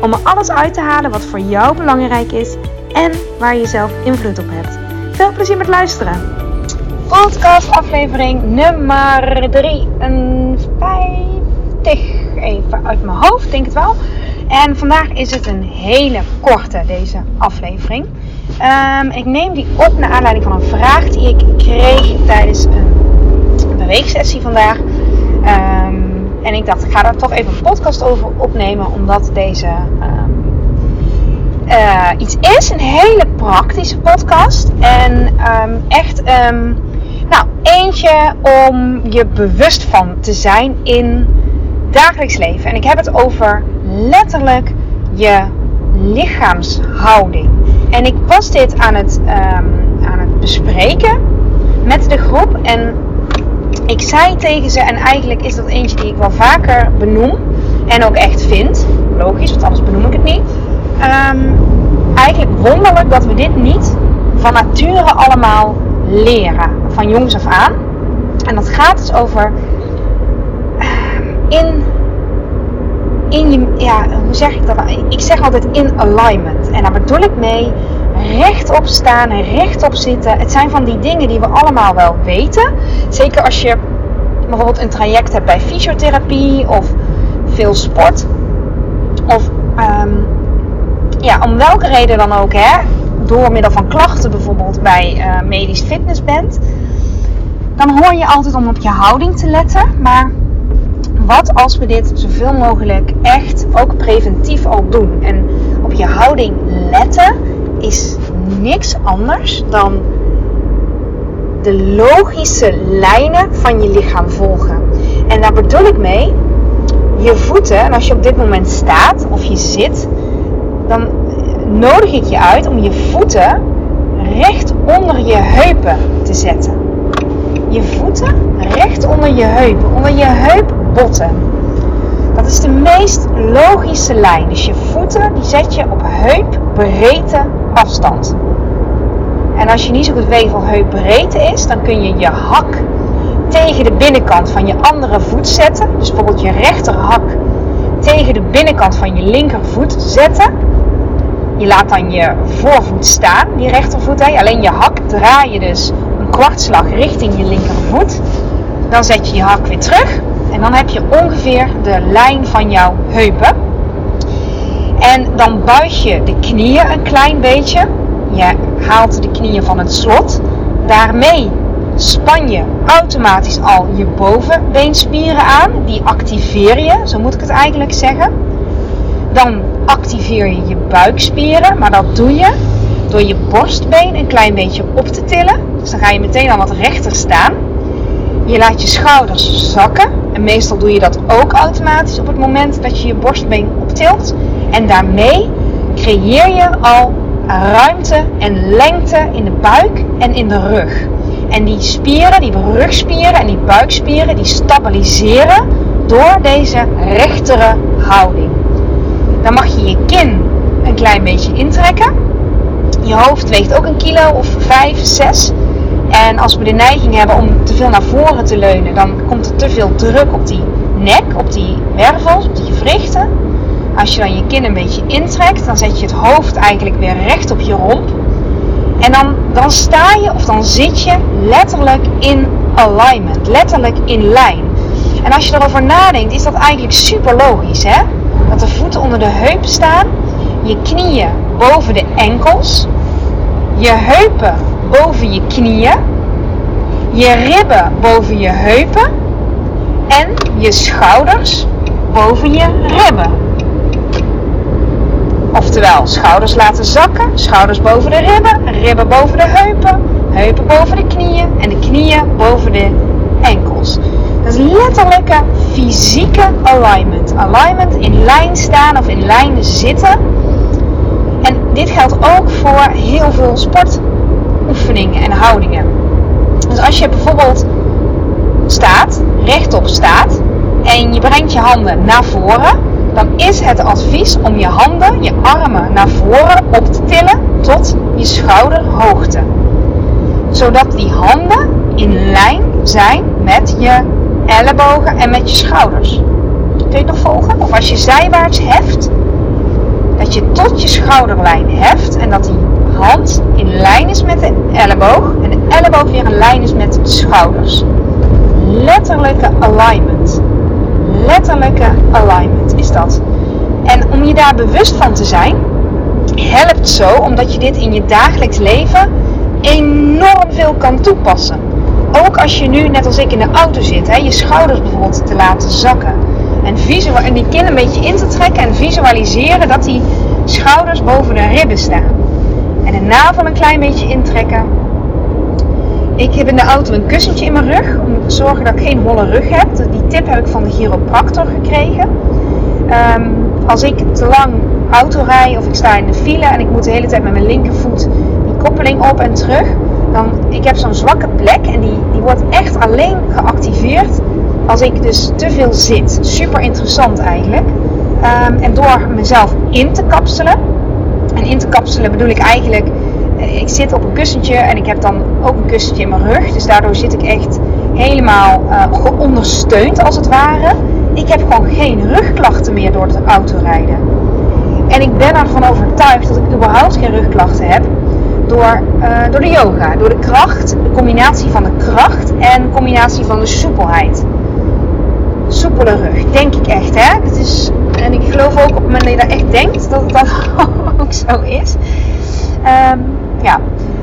om er alles uit te halen wat voor jou belangrijk is en waar je zelf invloed op hebt. Veel plezier met luisteren. Podcast aflevering nummer 53. Even uit mijn hoofd, denk het wel. En vandaag is het een hele korte, deze aflevering. Um, ik neem die op naar aanleiding van een vraag die ik kreeg tijdens een beweegsessie vandaag. Um, en ik dacht, ik ga daar toch even een podcast over opnemen, omdat deze um, uh, iets is. Een hele praktische podcast. En echt, nou, eentje om je bewust van te zijn in dagelijks leven. En ik heb het over letterlijk je lichaamshouding. En ik was dit aan het, um, aan het bespreken met de groep. En ik zei tegen ze, en eigenlijk is dat eentje die ik wel vaker benoem. En ook echt vind. Logisch, want anders benoem ik het niet. Um, eigenlijk wonderlijk dat we dit niet van nature allemaal leren. Van jongs af aan. En dat gaat dus over in in je, ja, hoe zeg ik dat? Ik zeg altijd in alignment. En daar bedoel ik mee rechtop staan en rechtop zitten. Het zijn van die dingen die we allemaal wel weten. Zeker als je bijvoorbeeld een traject hebt bij fysiotherapie of veel sport. Of um, ja, om welke reden dan ook, hè, door middel van klachten bijvoorbeeld bij uh, medisch fitness bent. Dan hoor je altijd om op je houding te letten. Maar wat als we dit zoveel mogelijk echt ook preventief al doen? En op je houding letten is niks anders dan de logische lijnen van je lichaam volgen. En daar bedoel ik mee, je voeten, en als je op dit moment staat of je zit, dan nodig ik je uit om je voeten recht onder je heupen te zetten. Je voeten recht onder je heupen, onder je heupbotten. Dat is de meest logische lijn. Dus je voeten die zet je op heupbreedte afstand. En als je niet zo goed weet wat heupbreedte is, dan kun je je hak tegen de binnenkant van je andere voet zetten. Dus bijvoorbeeld je rechterhak tegen de binnenkant van je linkervoet zetten. Je laat dan je voorvoet staan, die rechtervoet. Hè. Alleen je hak draai je dus een kwartslag richting je linkervoet. Dan zet je je hak weer terug. En dan heb je ongeveer de lijn van jouw heupen. En dan buig je de knieën een klein beetje. Je haalt de knieën van het slot. Daarmee span je automatisch al je bovenbeenspieren aan. Die activeer je, zo moet ik het eigenlijk zeggen. Dan activeer je je buikspieren, maar dat doe je door je borstbeen een klein beetje op te tillen. Dus dan ga je meteen al wat rechter staan. Je laat je schouders zakken. En meestal doe je dat ook automatisch op het moment dat je je borstbeen optilt. En daarmee creëer je al ruimte en lengte in de buik en in de rug. En die spieren, die rugspieren en die buikspieren, die stabiliseren door deze rechtere houding. Dan mag je je kin een klein beetje intrekken. Je hoofd weegt ook een kilo of 5, 6. En als we de neiging hebben om te veel naar voren te leunen, dan komt er te veel druk op die nek, op die wervels, op die gewrichten. Als je dan je kin een beetje intrekt, dan zet je het hoofd eigenlijk weer recht op je romp. En dan, dan sta je of dan zit je letterlijk in alignment, letterlijk in lijn. En als je erover nadenkt, is dat eigenlijk super logisch, hè? Dat de voeten onder de heupen staan, je knieën boven de enkels, je heupen boven je knieën, je ribben boven je heupen en je schouders boven je ribben. Oftewel, schouders laten zakken, schouders boven de ribben, ribben boven de heupen, heupen boven de knieën en de knieën boven de enkels. Dat is letterlijke fysieke alignment. Alignment in lijn staan of in lijn zitten. En dit geldt ook voor heel veel sportoefeningen en houdingen. Dus als je bijvoorbeeld staat, rechtop staat, en je brengt je handen naar voren, dan is het advies om je handen, je armen naar voren op te tillen tot je schouderhoogte. Zodat die handen in lijn zijn met je ellebogen en met je schouders. Kun je het nog volgen? Of als je zijwaarts heft, dat je tot je schouderlijn heft en dat die hand in lijn is met de elleboog en de elleboog weer in lijn is met de schouders. Letterlijke alignment. Letterlijke alignment dat. En om je daar bewust van te zijn, helpt zo omdat je dit in je dagelijks leven enorm veel kan toepassen. Ook als je nu, net als ik, in de auto zit, hè, je schouders bijvoorbeeld te laten zakken. En, en die kin een beetje in te trekken en visualiseren dat die schouders boven de ribben staan. En de navel een klein beetje intrekken. Ik heb in de auto een kussentje in mijn rug om te zorgen dat ik geen holle rug heb. Die tip heb ik van de chiropractor gekregen. Um, als ik te lang auto rij of ik sta in de file en ik moet de hele tijd met mijn linkervoet die koppeling op en terug, dan ik heb zo'n zwakke plek en die, die wordt echt alleen geactiveerd als ik dus te veel zit. Super interessant eigenlijk. Um, en door mezelf in te kapselen. En in te kapselen bedoel ik eigenlijk, eh, ik zit op een kussentje en ik heb dan ook een kussentje in mijn rug. Dus daardoor zit ik echt helemaal uh, geondersteund als het ware. Ik heb gewoon geen rugklachten meer door het autorijden. En ik ben ervan overtuigd dat ik überhaupt geen rugklachten heb door, uh, door de yoga. Door de kracht, de combinatie van de kracht en de combinatie van de soepelheid. Soepele rug, denk ik echt. Hè? Is, en ik geloof ook op dat je dat echt denkt, dat het dan ook zo is. Um, ja,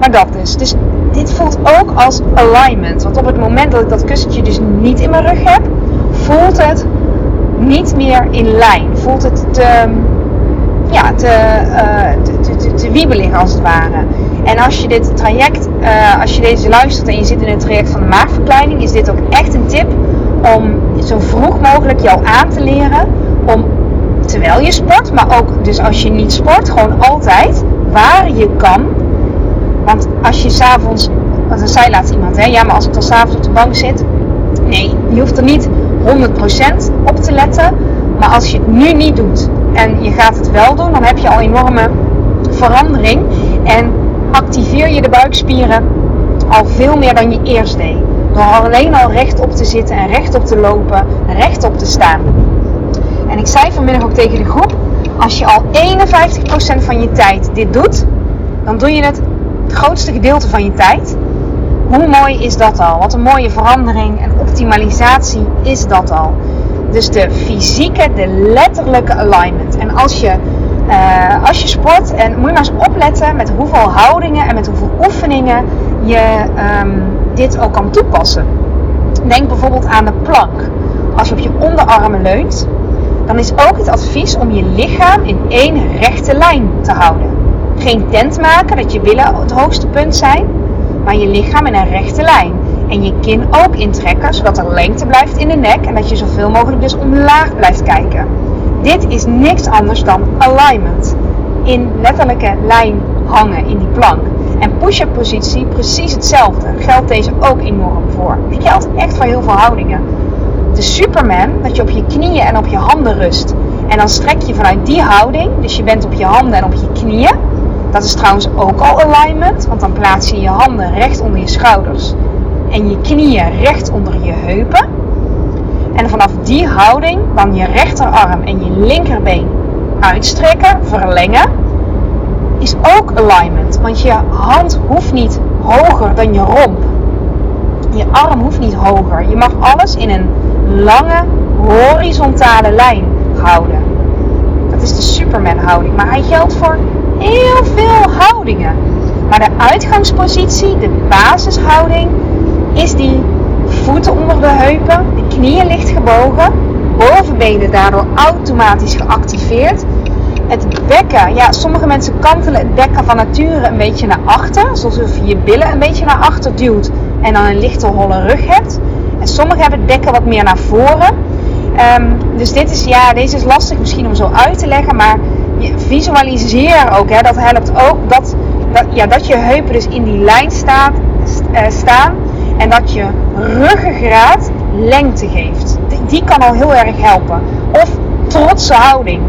maar dat dus. Dus dit voelt ook als alignment. Want op het moment dat ik dat kussentje dus niet in mijn rug heb, voelt het niet meer in lijn. Voelt het te, ja, te, uh, te, te, te, wiebelig als het ware. En als je dit traject, uh, als je deze luistert en je zit in het traject van de maagverkleining, is dit ook echt een tip om zo vroeg mogelijk jou aan te leren om terwijl je sport, maar ook dus als je niet sport, gewoon altijd waar je kan. Want als je s'avonds, dan zei laatst iemand, hè, ja, maar als ik dan s'avonds op de bank zit, nee, je hoeft er niet 100% op te letten. Maar als je het nu niet doet en je gaat het wel doen, dan heb je al enorme verandering. En activeer je de buikspieren al veel meer dan je eerst deed. Door alleen al rechtop te zitten en rechtop te lopen, rechtop te staan. En ik zei vanmiddag ook tegen de groep: als je al 51% van je tijd dit doet, dan doe je het, het grootste gedeelte van je tijd. Hoe mooi is dat al? Wat een mooie verandering en optimalisatie is dat al. Dus de fysieke, de letterlijke alignment. En als je, uh, als je sport, en moet je maar eens opletten met hoeveel houdingen en met hoeveel oefeningen je um, dit ook kan toepassen. Denk bijvoorbeeld aan de plank. Als je op je onderarmen leunt, dan is ook het advies om je lichaam in één rechte lijn te houden. Geen tent maken dat je billen het hoogste punt zijn, maar je lichaam in een rechte lijn. En je kin ook intrekken, zodat er lengte blijft in de nek en dat je zoveel mogelijk dus omlaag blijft kijken. Dit is niks anders dan alignment. In letterlijke lijn hangen in die plank. En push-up positie precies hetzelfde. Geldt deze ook enorm voor. Het geldt echt voor heel veel houdingen. De Superman, dat je op je knieën en op je handen rust. En dan strek je vanuit die houding, dus je bent op je handen en op je knieën. Dat is trouwens ook al alignment, want dan plaats je je handen recht onder je schouders en je knieën recht onder je heupen. En vanaf die houding dan je rechterarm en je linkerbeen uitstrekken, verlengen, is ook alignment. Want je hand hoeft niet hoger dan je romp. Je arm hoeft niet hoger. Je mag alles in een lange horizontale lijn houden. Is de Superman houding. Maar hij geldt voor heel veel houdingen. Maar de uitgangspositie, de basishouding, is die voeten onder de heupen, de knieën licht gebogen, bovenbenen daardoor automatisch geactiveerd. Het bekken, ja, sommige mensen kantelen het bekken van nature een beetje naar achter, alsof je je billen een beetje naar achter duwt en dan een lichte holle rug hebt. En sommigen hebben het bekken wat meer naar voren. Um, dus dit is, ja, deze is lastig misschien om zo uit te leggen, maar visualiseer ook, hè, dat helpt ook, dat, dat, ja, dat je heupen dus in die lijn uh, staan en dat je ruggengraat lengte geeft. Die, die kan al heel erg helpen. Of trotse houding.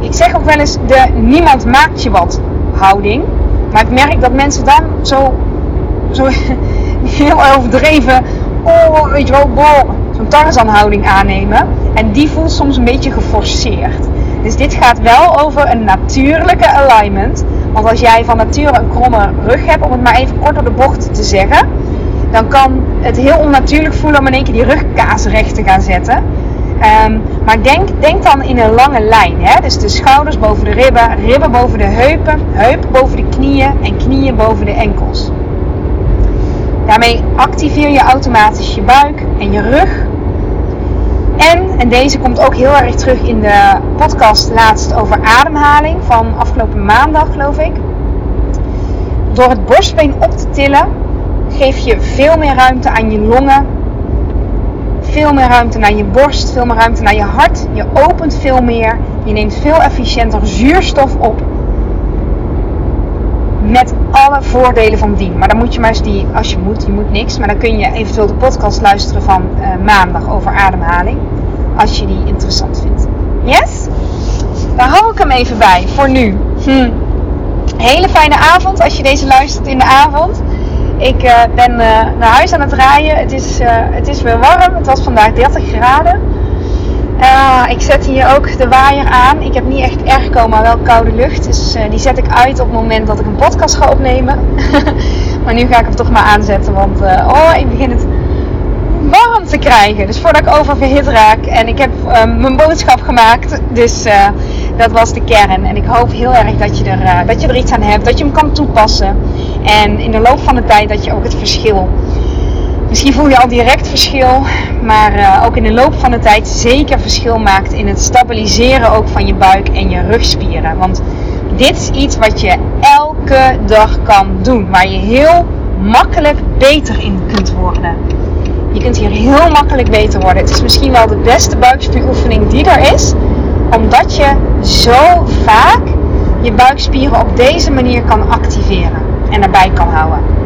Ik zeg ook wel eens de niemand maakt je wat houding. Maar ik merk dat mensen dan zo, zo heel overdreven, oh, weet je wel, zo'n Tarzan-houding aannemen. En die voelt soms een beetje geforceerd. Dus dit gaat wel over een natuurlijke alignment. Want als jij van nature een kromme rug hebt, om het maar even kort door de bocht te zeggen, dan kan het heel onnatuurlijk voelen om in één keer die rugkaas recht te gaan zetten. Um, maar denk, denk dan in een lange lijn. Hè? Dus de schouders boven de ribben, ribben boven de heupen, heupen boven de knieën en knieën boven de enkels. Daarmee activeer je automatisch je buik en je rug. En, en deze komt ook heel erg terug in de podcast laatst over ademhaling van afgelopen maandag geloof ik. Door het borstbeen op te tillen geef je veel meer ruimte aan je longen. Veel meer ruimte naar je borst, veel meer ruimte naar je hart. Je opent veel meer. Je neemt veel efficiënter zuurstof op. Met alle voordelen van dien. Maar dan moet je maar eens die, als je moet, je moet niks. Maar dan kun je eventueel de podcast luisteren van uh, maandag over ademhaling. Als je die interessant vindt. Yes? Daar hou ik hem even bij voor nu. Hm. Hele fijne avond als je deze luistert in de avond. Ik uh, ben uh, naar huis aan het rijden. Het is, het is weer warm. Het was vandaag 30 graden. Ik zet hier ook de waaier aan. Ik heb niet echt airco, maar wel koude lucht. Dus die zet ik uit op het moment dat ik een podcast ga opnemen. maar nu ga ik hem toch maar aanzetten. Want oh, ik begin het warm te krijgen. Dus voordat ik oververhit raak. En ik heb mijn boodschap gemaakt. Dus dat was de kern. En ik hoop heel erg dat je, er, uh, dat je er iets aan hebt, dat je hem kan toepassen. En in de loop van de tijd dat je ook het verschil. Misschien voel je al direct verschil, maar uh, ook in de loop van de tijd zeker verschil maakt in het stabiliseren ook van je buik en je rugspieren. Want dit is iets wat je elke dag kan doen, waar je heel makkelijk beter in kunt worden. Je kunt hier heel makkelijk beter worden. Het is misschien wel de beste buikspieroefening die er is omdat je zo vaak je buikspieren op deze manier kan activeren en erbij kan houden.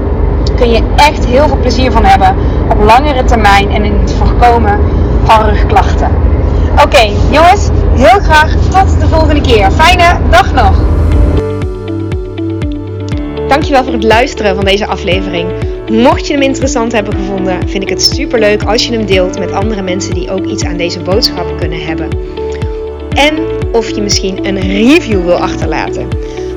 Je echt heel veel plezier van hebben op langere termijn en in het voorkomen van rugklachten. Oké, jongens, heel graag tot de volgende keer. Fijne dag nog! Dankjewel voor het luisteren van deze aflevering. Mocht je hem interessant hebben gevonden, vind ik het super leuk als je hem deelt met andere mensen die ook iets aan deze boodschap kunnen hebben. En of je misschien een review wil achterlaten.